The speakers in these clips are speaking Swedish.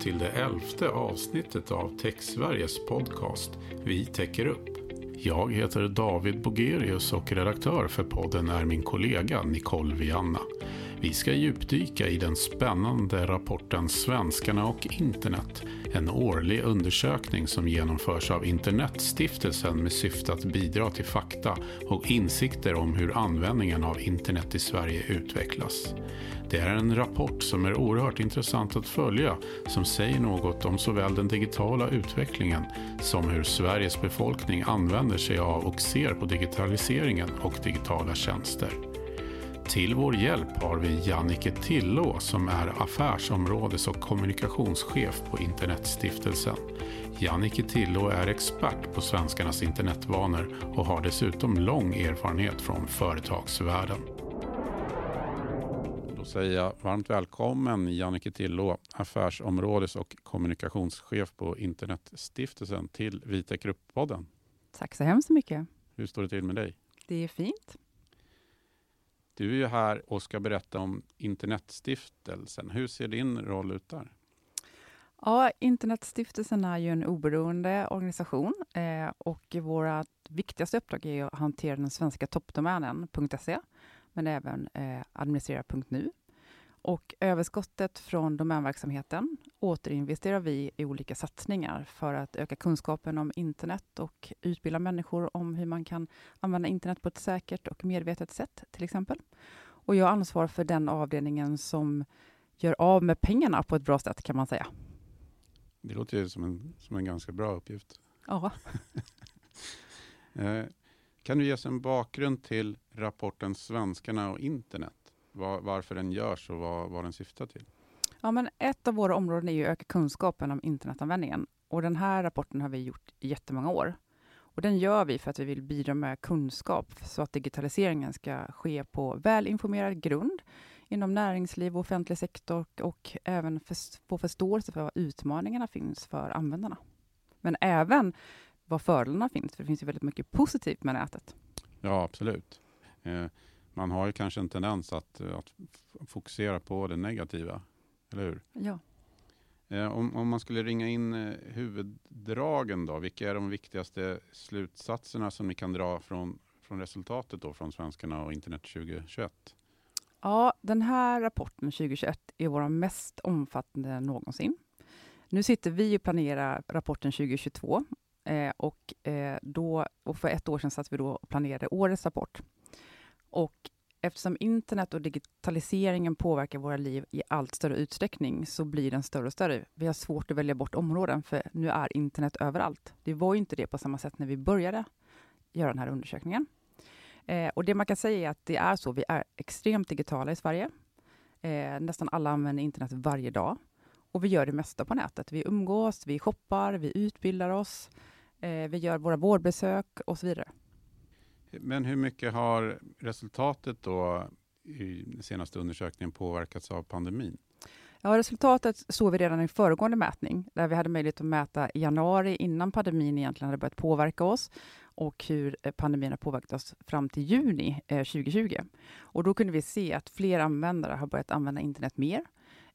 Till det elfte avsnittet av TechSveriges podcast Vi täcker upp. Jag heter David Bogerius och redaktör för podden är min kollega Nicole Vianna. Vi ska djupdyka i den spännande rapporten Svenskarna och internet. En årlig undersökning som genomförs av Internetstiftelsen med syfte att bidra till fakta och insikter om hur användningen av internet i Sverige utvecklas. Det är en rapport som är oerhört intressant att följa som säger något om såväl den digitala utvecklingen som hur Sveriges befolkning använder sig av och ser på digitaliseringen och digitala tjänster. Till vår hjälp har vi Jannike Tillå som är affärsområdes och kommunikationschef på Internetstiftelsen. Jannike Tillå är expert på svenskarnas internetvanor och har dessutom lång erfarenhet från företagsvärlden. Då säger jag varmt välkommen Jannike Tillå, affärsområdes och kommunikationschef på Internetstiftelsen till Vita Grupp-podden. Tack så hemskt mycket. Hur står det till med dig? Det är fint. Du är ju här och ska berätta om Internetstiftelsen. Hur ser din roll ut där? Ja, Internetstiftelsen är ju en oberoende organisation eh, och våra viktigaste uppdrag är att hantera den svenska toppdomänen .se, men även eh, administrera.nu. Och överskottet från domänverksamheten återinvesterar vi i olika satsningar för att öka kunskapen om internet och utbilda människor om hur man kan använda internet på ett säkert och medvetet sätt, till exempel. Och jag ansvarar för den avdelningen som gör av med pengarna på ett bra sätt, kan man säga. Det låter ju som en, som en ganska bra uppgift. Ja. Eh, kan du ge oss en bakgrund till rapporten Svenskarna och internet? Var, varför den görs och vad, vad den syftar till? Ja, men ett av våra områden är ju att öka kunskapen om internetanvändningen. Och den här rapporten har vi gjort i jättemånga år. Och den gör vi för att vi vill bidra med kunskap så att digitaliseringen ska ske på välinformerad grund inom näringsliv och offentlig sektor och även för, få förståelse för vad utmaningarna finns för användarna. Men även vad fördelarna finns, för det finns ju väldigt mycket positivt med nätet. Ja, absolut. Eh, man har ju kanske en tendens att, eh, att fokusera på det negativa, eller hur? Ja. Eh, om, om, man skulle ringa in eh, huvuddragen då, vilka är de viktigaste slutsatserna som ni kan dra från, från resultatet då från Svenskarna och internet 2021? Ja, den här rapporten 2021 är vår mest omfattande någonsin. Nu sitter vi och planerar rapporten 2022 eh, och, eh, då, och för ett år sedan satt vi då och planerade årets rapport. Och eftersom internet och digitaliseringen påverkar våra liv i allt större utsträckning, så blir den större och större. Vi har svårt att välja bort områden, för nu är internet överallt. Det var ju inte det på samma sätt när vi började göra den här undersökningen. Eh, och det man kan säga är att det är så, vi är extremt digitala i Sverige. Eh, nästan alla använder internet varje dag. Och vi gör det mesta på nätet. Vi umgås, vi shoppar, vi utbildar oss, eh, vi gör våra vårdbesök och så vidare. Men hur mycket har resultatet då i den senaste undersökningen påverkats av pandemin? Ja, resultatet såg vi redan i föregående mätning, där vi hade möjlighet att mäta i januari, innan pandemin egentligen hade börjat påverka oss, och hur eh, pandemin har påverkat oss fram till juni eh, 2020. Och då kunde vi se att fler användare har börjat använda internet mer.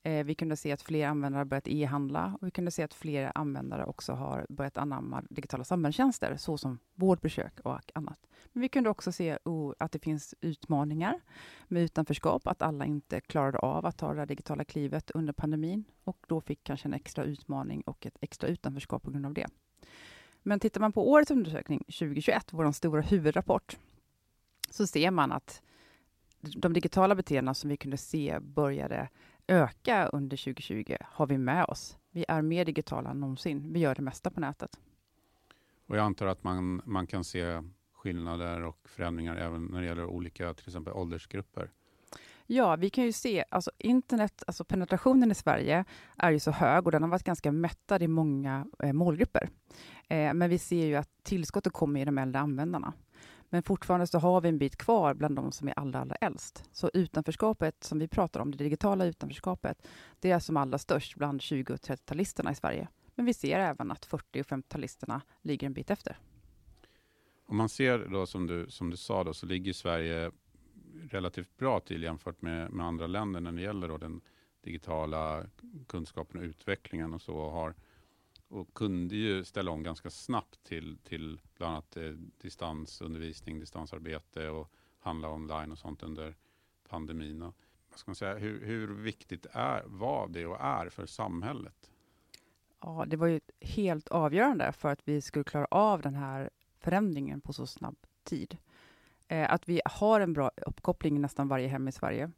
Eh, vi kunde se att fler användare har börjat e-handla och vi kunde se att fler användare också har börjat anamma digitala samhällstjänster, såsom vårdbesök och annat. Vi kunde också se oh, att det finns utmaningar med utanförskap, att alla inte klarade av att ta det digitala klivet under pandemin och då fick kanske en extra utmaning och ett extra utanförskap på grund av det. Men tittar man på årets undersökning 2021, vår stora huvudrapport, så ser man att de digitala beteendena som vi kunde se började öka under 2020 har vi med oss. Vi är mer digitala än någonsin. Vi gör det mesta på nätet. Och jag antar att man, man kan se skillnader och förändringar även när det gäller olika till exempel åldersgrupper? Ja, vi kan ju se, alltså internet, alltså penetrationen i Sverige är ju så hög och den har varit ganska mättad i många eh, målgrupper. Eh, men vi ser ju att tillskottet kommer i de äldre användarna. Men fortfarande så har vi en bit kvar bland de som är allra, allra äldst. Så utanförskapet som vi pratar om, det digitala utanförskapet, det är som allra störst bland 20 och 30-talisterna i Sverige. Men vi ser även att 40 och 50-talisterna ligger en bit efter. Om man ser då som du, som du sa, då, så ligger Sverige relativt bra till jämfört med, med andra länder när det gäller då den digitala kunskapen och utvecklingen och så har och kunde ju ställa om ganska snabbt till, till bland annat eh, distansundervisning, distansarbete och handla online och sånt under pandemin. Och, vad ska man säga, hur, hur viktigt är, var det och är för samhället? Ja, det var ju helt avgörande för att vi skulle klara av den här förändringen på så snabb tid. Eh, att vi har en bra uppkoppling i nästan varje hem i Sverige.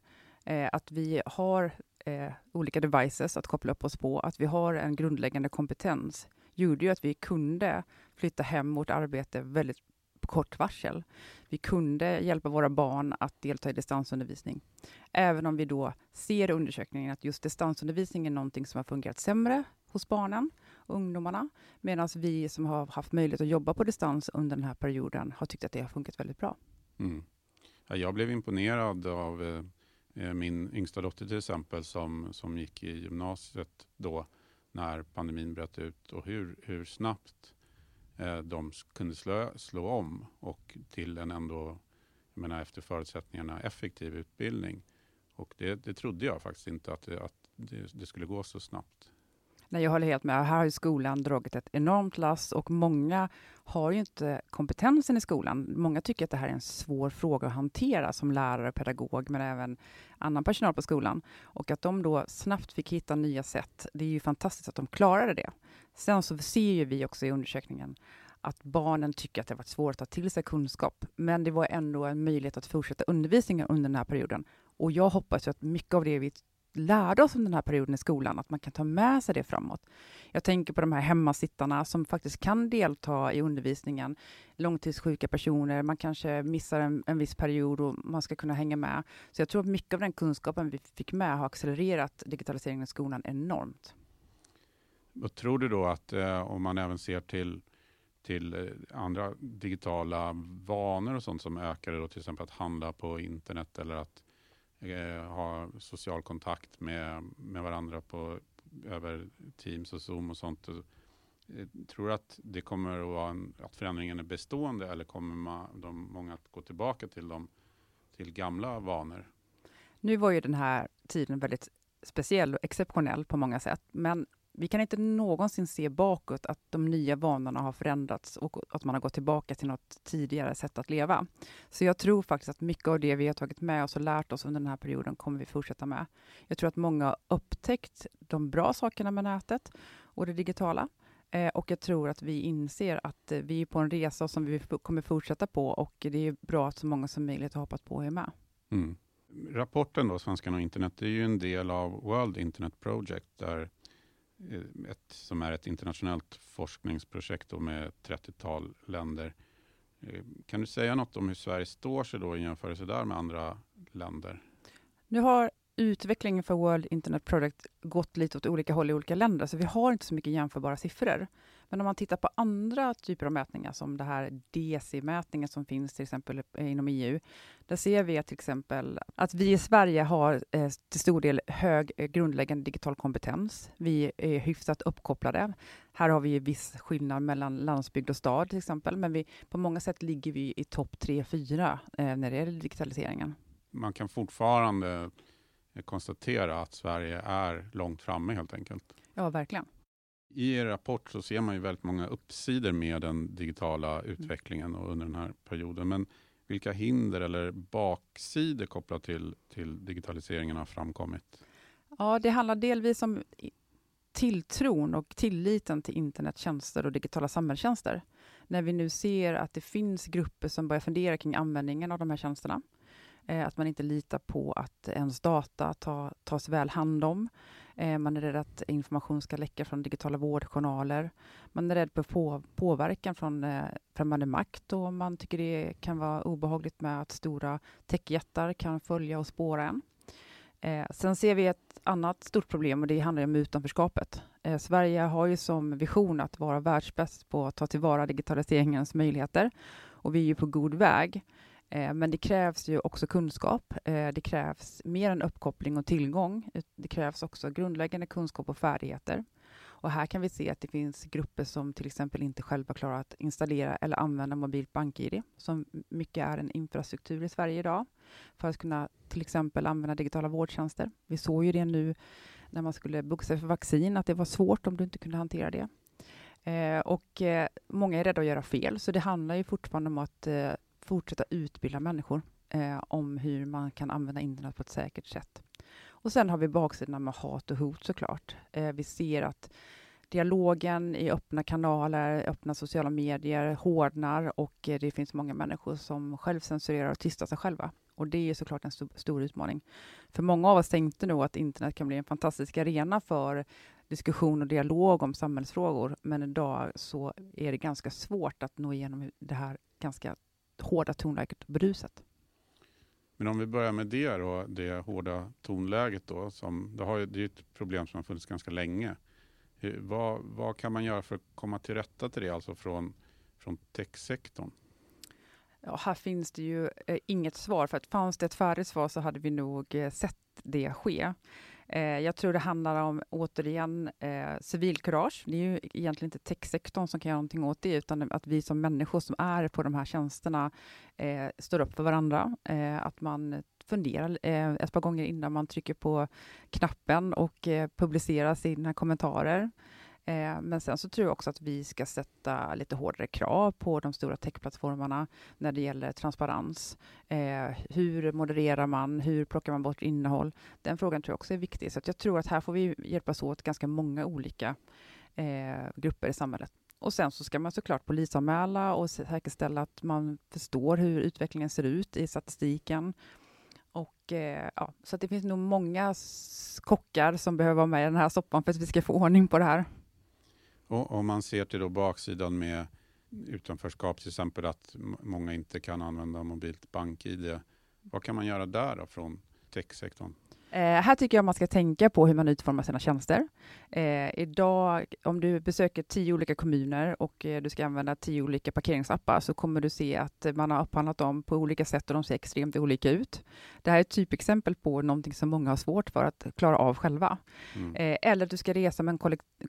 Eh, att vi har eh, olika devices att koppla upp oss på, att vi har en grundläggande kompetens, gjorde ju att vi kunde flytta hem vårt arbete väldigt kort varsel. Vi kunde hjälpa våra barn att delta i distansundervisning. Även om vi då ser i undersökningen att just distansundervisning är någonting som har fungerat sämre hos barnen ungdomarna, medan vi som har haft möjlighet att jobba på distans under den här perioden har tyckt att det har funkat väldigt bra. Mm. Ja, jag blev imponerad av eh, eh min yngsta dotter till exempel som, som gick i gymnasiet då när pandemin bröt ut och hur, hur snabbt eh, de kunde slå, slå om och till en ändå, jag menar efter förutsättningarna, effektiv utbildning. Och det, det trodde jag faktiskt inte att, det, att det, det skulle gå så snabbt. Nej, jag håller helt med. Här har skolan dragit ett enormt lass och många har ju inte kompetensen i skolan. Många tycker att det här är en svår fråga att hantera som lärare, pedagog, men även annan personal på skolan. Och att de då snabbt fick hitta nya sätt, det är ju fantastiskt att de klarade det. Sen så ser ju vi också i undersökningen att barnen tycker att det har varit svårt att ta till sig kunskap, men det var ändå en möjlighet att fortsätta undervisningen under den här perioden. Och jag hoppas ju att mycket av det vi lärde oss om den här perioden i skolan, att man kan ta med sig det framåt. Jag tänker på de här hemmasittarna som faktiskt kan delta i undervisningen. Långtidssjuka personer, man kanske missar en, en viss period och man ska kunna hänga med. Så jag tror att mycket av den kunskapen vi fick med har accelererat digitaliseringen i skolan enormt. Vad tror du då att eh, om man även ser till till eh, andra digitala vanor och sånt som ökade då till exempel att handla på internet eller att Eh, ha social kontakt med, med varandra på, över Teams och Zoom och sånt. Eh, tror du att det kommer att vara en, att förändringen är bestående eller kommer man, de, många att gå tillbaka till, dem, till gamla vanor? Nu var ju den här tiden väldigt speciell och exceptionell på många sätt, men vi kan inte någonsin se bakåt att de nya vanorna har förändrats och att man har gått tillbaka till något tidigare sätt att leva. Så jag tror faktiskt att mycket av det vi har tagit med oss och lärt oss under den här perioden kommer vi fortsätta med. Jag tror att många har upptäckt de bra sakerna med nätet och det digitala. Eh, och jag tror att vi inser att eh, vi är på en resa som vi kommer fortsätta på och det är bra att så många som möjligt har hoppat på och är med. Mm. Rapporten då, Svenskarna och internet, det är ju en del av World Internet Project där Eh, ett, som är ett internationellt forskningsprojekt med 30-tal länder. Eh, kan du säga något om hur Sverige står sig då i jämförelse där med andra länder? Nu har utvecklingen för World Internet Project gått lite åt olika håll i olika länder, så vi har inte så mycket jämförbara siffror. Men om man tittar på andra typer av mätningar, som det här DC-mätningen som finns till exempel inom EU, där ser vi att till exempel att vi i Sverige har eh, till stor del hög eh, grundläggande digital kompetens. Vi är hyfsat uppkopplade. Här har vi viss skillnad mellan landsbygd och stad till exempel, men vi, på många sätt ligger vi i topp 3-4 eh, när det gäller digitaliseringen. Man kan fortfarande konstatera att Sverige är långt framme helt enkelt. Ja, verkligen. I er rapport så ser man ju väldigt många uppsidor med den digitala mm. utvecklingen och under den här perioden. Men vilka hinder eller baksidor kopplat till, till digitaliseringen har framkommit? Ja, det handlar delvis om tilltron och tilliten till internettjänster och digitala samhällstjänster. När vi nu ser att det finns grupper som börjar fundera kring användningen av de här tjänsterna. Eh, att man inte litar på att ens data ta, tas väl hand om. Eh, man är rädd att information ska läcka från digitala vårdjournaler. Man är rädd på, på påverkan från eh, främmande makt och man tycker det kan vara obehagligt med att stora techjättar kan följa och spåra en. Eh, sen ser vi ett annat stort problem och det handlar om utanförskapet. Eh, Sverige har ju som vision att vara världsbäst på att ta tillvara digitaliseringens möjligheter och vi är ju på god väg. Eh, men det krävs ju också kunskap. Eh, det krävs mer än uppkoppling och tillgång. Det krävs också grundläggande kunskap och färdigheter. Och här kan vi se att det finns grupper som till exempel inte själva klarar att installera eller använda mobilt bank-id, som mycket är en infrastruktur i Sverige idag, för att kunna till exempel använda digitala vårdtjänster. Vi såg ju det nu när man skulle boka sig för vaccin, att det var svårt om du inte kunde hantera det. Eh, och eh, många är rädda att göra fel, så det handlar ju fortfarande om att eh, fortsätta utbilda människor eh, om hur man kan använda internet på ett säkert sätt. Och sen har vi baksidorna med hat och hot såklart. Eh, vi ser att dialogen i öppna kanaler, öppna sociala medier hårdnar och eh, det finns många människor som självcensurerar och tystar sig själva. Och det är såklart en st stor utmaning. För många av oss tänkte nog att internet kan bli en fantastisk arena för diskussion och dialog om samhällsfrågor, men idag så är det ganska svårt att nå igenom det här ganska hårda tonläget och bruset. Men om vi börjar med det då, det hårda tonläget då, som, det, har det är ett problem som har funnits ganska länge. Hur, vad, vad kan man göra för att komma till rätta till det, alltså från, från techsektorn? Ja, här finns det ju eh, inget svar, för att fanns det ett färdigt svar så hade vi nog eh, sett det ske. Eh, jag tror det handlar om, återigen, eh, civilkurage. Det är ju egentligen inte techsektorn som kan göra någonting åt det, utan att vi som människor som är på de här tjänsterna eh, står upp för varandra. Eh, att man funderar eh, ett par gånger innan man trycker på knappen och eh, publicerar sina kommentarer. Eh, men sen så tror jag också att vi ska sätta lite hårdare krav på de stora techplattformarna när det gäller transparens. Eh, hur modererar man? Hur plockar man bort innehåll? Den frågan tror jag också är viktig. Så jag tror att här får vi hjälpas åt ganska många olika eh, grupper i samhället. Och sen så ska man såklart polisanmäla och säkerställa att man förstår hur utvecklingen ser ut i statistiken. Och, eh, ja, så det finns nog många kockar som behöver vara med i den här soppan för att vi ska få ordning på det här. Och om man ser till då baksidan med utanförskap, till exempel att många inte kan använda mobilt bank-id. Vad kan man göra där då från techsektorn? Eh, här tycker jag man ska tänka på hur man utformar sina tjänster. Eh, idag, om du besöker tio olika kommuner och eh, du ska använda tio olika parkeringsappar, så kommer du se att man har upphandlat dem på olika sätt och de ser extremt olika ut. Det här är ett typexempel på någonting som många har svårt för att klara av själva. Mm. Eh, eller du ska resa med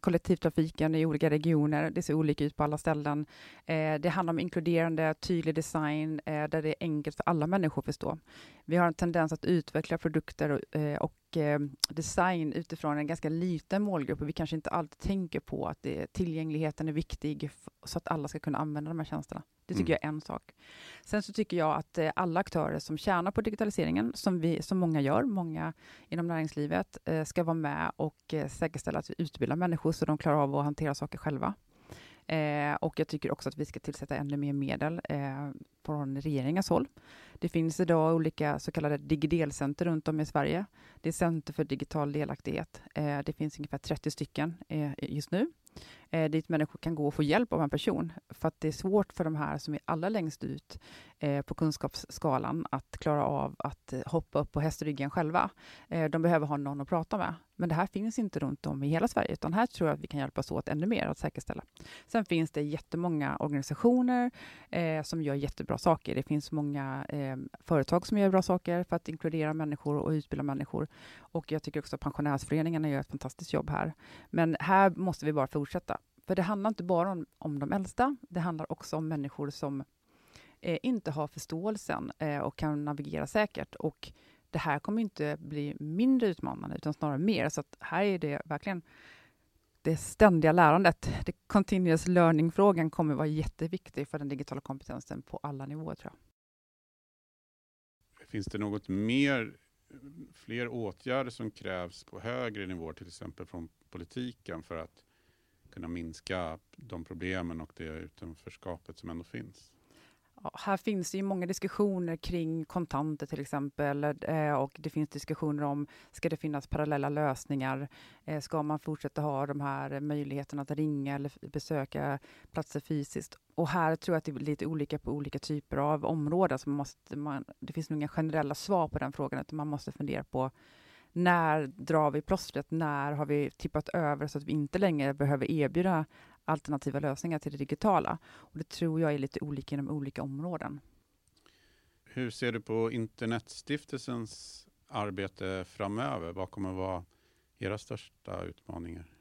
kollektivtrafiken i olika regioner. Det ser olika ut på alla ställen. Eh, det handlar om inkluderande, tydlig design, eh, där det är enkelt för alla människor att förstå. Vi har en tendens att utveckla produkter och, och eh, design utifrån en ganska liten målgrupp och vi kanske inte alltid tänker på att det, tillgängligheten är viktig så att alla ska kunna använda de här tjänsterna. Det tycker mm. jag är en sak. Sen så tycker jag att eh, alla aktörer som tjänar på digitaliseringen, som, vi, som många gör, många inom näringslivet, eh, ska vara med och eh, säkerställa att vi utbildar människor så de klarar av att hantera saker själva. Eh, och jag tycker också att vi ska tillsätta ännu mer medel eh, från regeringens håll. Det finns idag olika så kallade digidelcenter runt om i Sverige. Det är Center för digital delaktighet. Eh, det finns ungefär 30 stycken eh, just nu eh, dit människor kan gå och få hjälp av en person. För att det är svårt för de här som är allra längst ut eh, på kunskapsskalan att klara av att eh, hoppa upp på hästryggen själva. Eh, de behöver ha någon att prata med. Men det här finns inte runt om i hela Sverige, utan här tror jag att vi kan hjälpas åt ännu mer att säkerställa. Sen finns det jättemånga organisationer eh, som gör jättebra saker. Det finns många eh, företag som gör bra saker för att inkludera människor och utbilda människor. Och jag tycker också att pensionärsföreningarna gör ett fantastiskt jobb här. Men här måste vi bara fortsätta. För det handlar inte bara om, om de äldsta, det handlar också om människor som eh, inte har förståelsen eh, och kan navigera säkert. Och det här kommer inte bli mindre utmanande, utan snarare mer. Så här är det verkligen det ständiga lärandet. Det continuous learning-frågan kommer vara jätteviktig för den digitala kompetensen på alla nivåer, tror jag. Finns det något mer, fler åtgärder som krävs på högre nivåer, till exempel från politiken, för att kunna minska de problemen och det utanförskapet som ändå finns? Ja, här finns det ju många diskussioner kring kontanter till exempel eh, och det finns diskussioner om ska det finnas parallella lösningar? Eh, ska man fortsätta ha de här möjligheterna att ringa eller besöka platser fysiskt? Och här tror jag att det är lite olika på olika typer av områden. Så man måste, man, det finns nog inga generella svar på den frågan, utan man måste fundera på när drar vi plåstret? När har vi tippat över så att vi inte längre behöver erbjuda alternativa lösningar till det digitala? Och det tror jag är lite olika inom olika områden. Hur ser du på Internetstiftelsens arbete framöver? Vad kommer att vara era största utmaningar?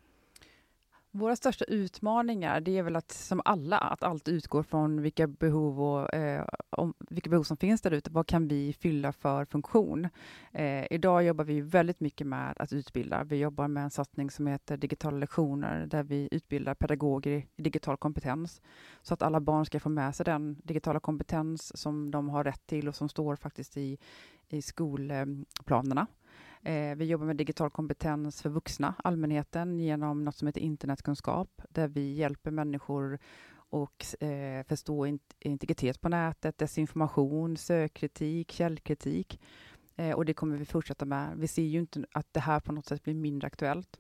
Våra största utmaningar, det är väl att som alla, att allt utgår från vilka behov, och, eh, om, vilka behov som finns där ute. Vad kan vi fylla för funktion? Eh, idag jobbar vi väldigt mycket med att utbilda. Vi jobbar med en satsning som heter digitala lektioner, där vi utbildar pedagoger i digital kompetens, så att alla barn ska få med sig den digitala kompetens som de har rätt till och som står faktiskt i, i skolplanerna. Eh, Eh, vi jobbar med digital kompetens för vuxna, allmänheten, genom något som heter internetkunskap, där vi hjälper människor att eh, förstå in integritet på nätet, desinformation, sökkritik, källkritik. Eh, och det kommer vi fortsätta med. Vi ser ju inte att det här på något sätt blir mindre aktuellt.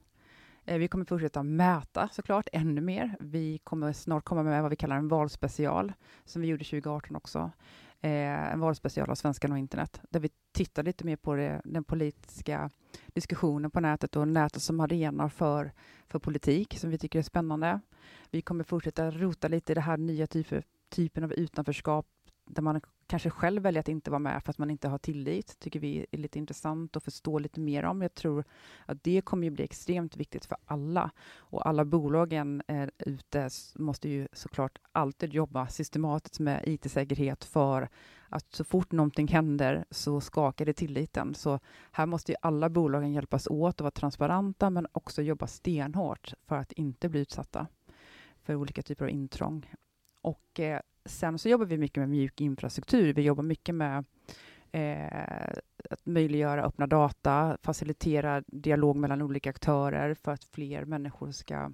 Eh, vi kommer fortsätta mäta såklart ännu mer. Vi kommer snart komma med vad vi kallar en valspecial, som vi gjorde 2018 också eh, en valspecial av Svenskan och internet, där vi tittar lite mer på det, den politiska diskussionen på nätet och nätet som arena för, för politik, som vi tycker är spännande. Vi kommer fortsätta rota lite i det här nya typer, typen av utanförskap, där man kanske själv väljer att inte vara med för att man inte har tillit, tycker vi är lite intressant att förstå lite mer om. Jag tror att det kommer att bli extremt viktigt för alla. Och alla bolagen eh, ute måste ju såklart alltid jobba systematiskt med IT-säkerhet för att så fort någonting händer så skakar det tilliten. Så här måste ju alla bolagen hjälpas åt och vara transparenta, men också jobba stenhårt för att inte bli utsatta för olika typer av intrång. Och eh, Sen så jobbar vi mycket med mjuk infrastruktur. Vi jobbar mycket med eh, att möjliggöra öppna data, facilitera dialog mellan olika aktörer för att fler människor ska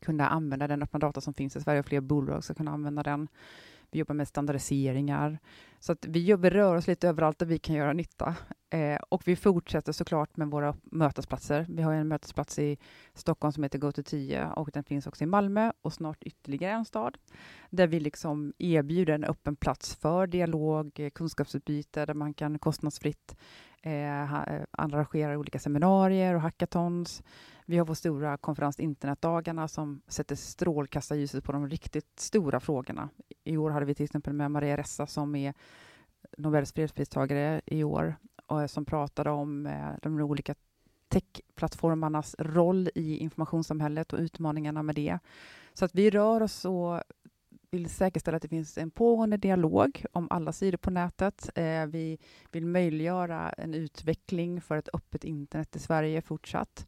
kunna använda den öppna data som finns i Sverige och fler bolag ska kunna använda den. Vi jobbar med standardiseringar. Så att vi, jobbar, rör oss lite överallt där vi kan göra nytta. Eh, och vi fortsätter såklart med våra mötesplatser. Vi har en mötesplats i Stockholm som heter GoTo10 och den finns också i Malmö och snart ytterligare en stad där vi liksom erbjuder en öppen plats för dialog, eh, kunskapsutbyte där man kan kostnadsfritt eh, eh arrangerar olika seminarier och hackathons. Vi har vår stora konferens Internetdagarna som sätter strålkastarljuset på de riktigt stora frågorna. I år hade vi till exempel med Maria Ressa som är Nobels fredspristagare i år och eh, som pratade om eh, de olika techplattformarnas roll i informationssamhället och utmaningarna med det. Så att vi rör oss och vill säkerställa att det finns en pågående dialog om alla sidor på nätet. Eh, vi vill möjliggöra en utveckling för ett öppet internet i Sverige fortsatt.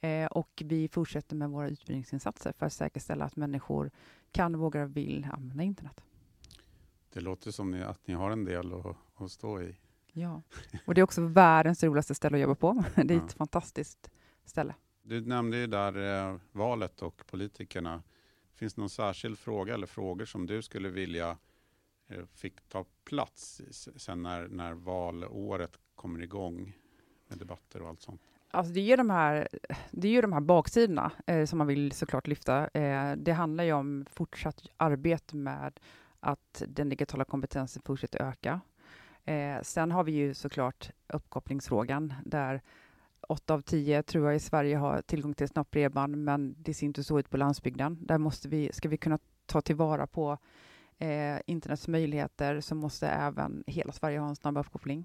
Eh, och vi fortsätter med våra utbildningsinsatser för att säkerställa att människor kan, vågar och vill använda internet. Det låter som ni, att ni har en del att, att stå i. Ja, och det är också världens roligaste ställe att jobba på. Det är ett fantastiskt ställe. Du nämnde ju där eh, valet och politikerna. Finns det någon särskild fråga eller frågor som du skulle vilja eh, fick ta plats sen när, när valåret kommer igång med debatter och allt sånt? Alltså det är ju de här, det är ju de här baksidorna eh, som man vill såklart lyfta. Eh, det handlar ju om fortsatt arbete med att den digitala kompetensen fortsätter öka. Eh, sen har vi ju såklart uppkopplingsfrågan där åtta av tio tror jag i Sverige har tillgång till snabbt bredband, men det ser inte så ut på landsbygden. Där måste vi, ska vi kunna ta tillvara på eh, internets möjligheter så måste även hela Sverige ha en snabb uppkoppling.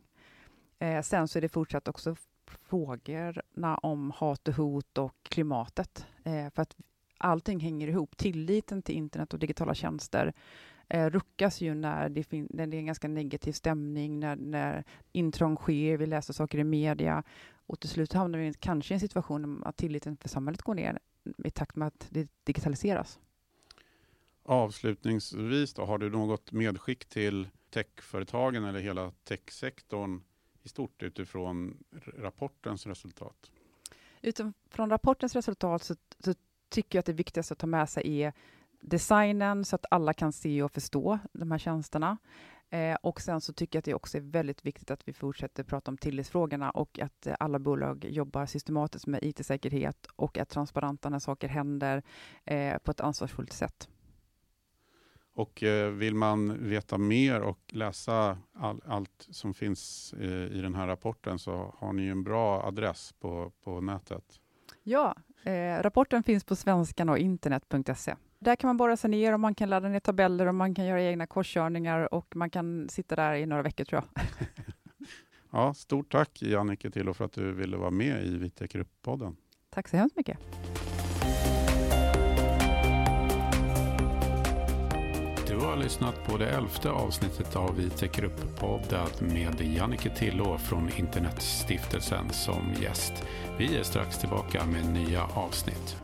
Eh, sen så är det fortsatt också frågorna om hat och hot och klimatet. Eh, för att allting hänger ihop. Tilliten till internet och digitala tjänster eh, ruckas ju när det, när det är en ganska negativ stämning, när, när intrång sker, vi läser saker i media och till slut hamnar vi kanske i en situation att tilliten för samhället går ner i takt med att det digitaliseras. Avslutningsvis, då, har du något medskick till techföretagen eller hela techsektorn i stort utifrån rapportens resultat? Utifrån rapportens resultat så, så tycker jag att det viktigaste att ta med sig är designen så att alla kan se och förstå de här tjänsterna. Eh, och sen så tycker jag att det också är väldigt viktigt att vi fortsätter prata om tillitsfrågorna och att eh, alla bolag jobbar systematiskt med IT-säkerhet och är transparenta när saker händer eh, på ett ansvarsfullt sätt. Och vill man veta mer och läsa all, allt som finns i den här rapporten så har ni en bra adress på, på nätet. Ja, rapporten finns på svenskan och internet.se där kan man borra sig ner och man kan ladda ner tabeller och man kan göra egna korskörningar och man kan sitta där i några veckor tror jag. ja, stort tack Jannike Tillo för att du ville vara med i Vitek podden Tack så hemskt mycket. Du har lyssnat på det elfte avsnittet av Vitek podden med Jannike Tillå från Internetstiftelsen som gäst. Vi är strax tillbaka med nya avsnitt.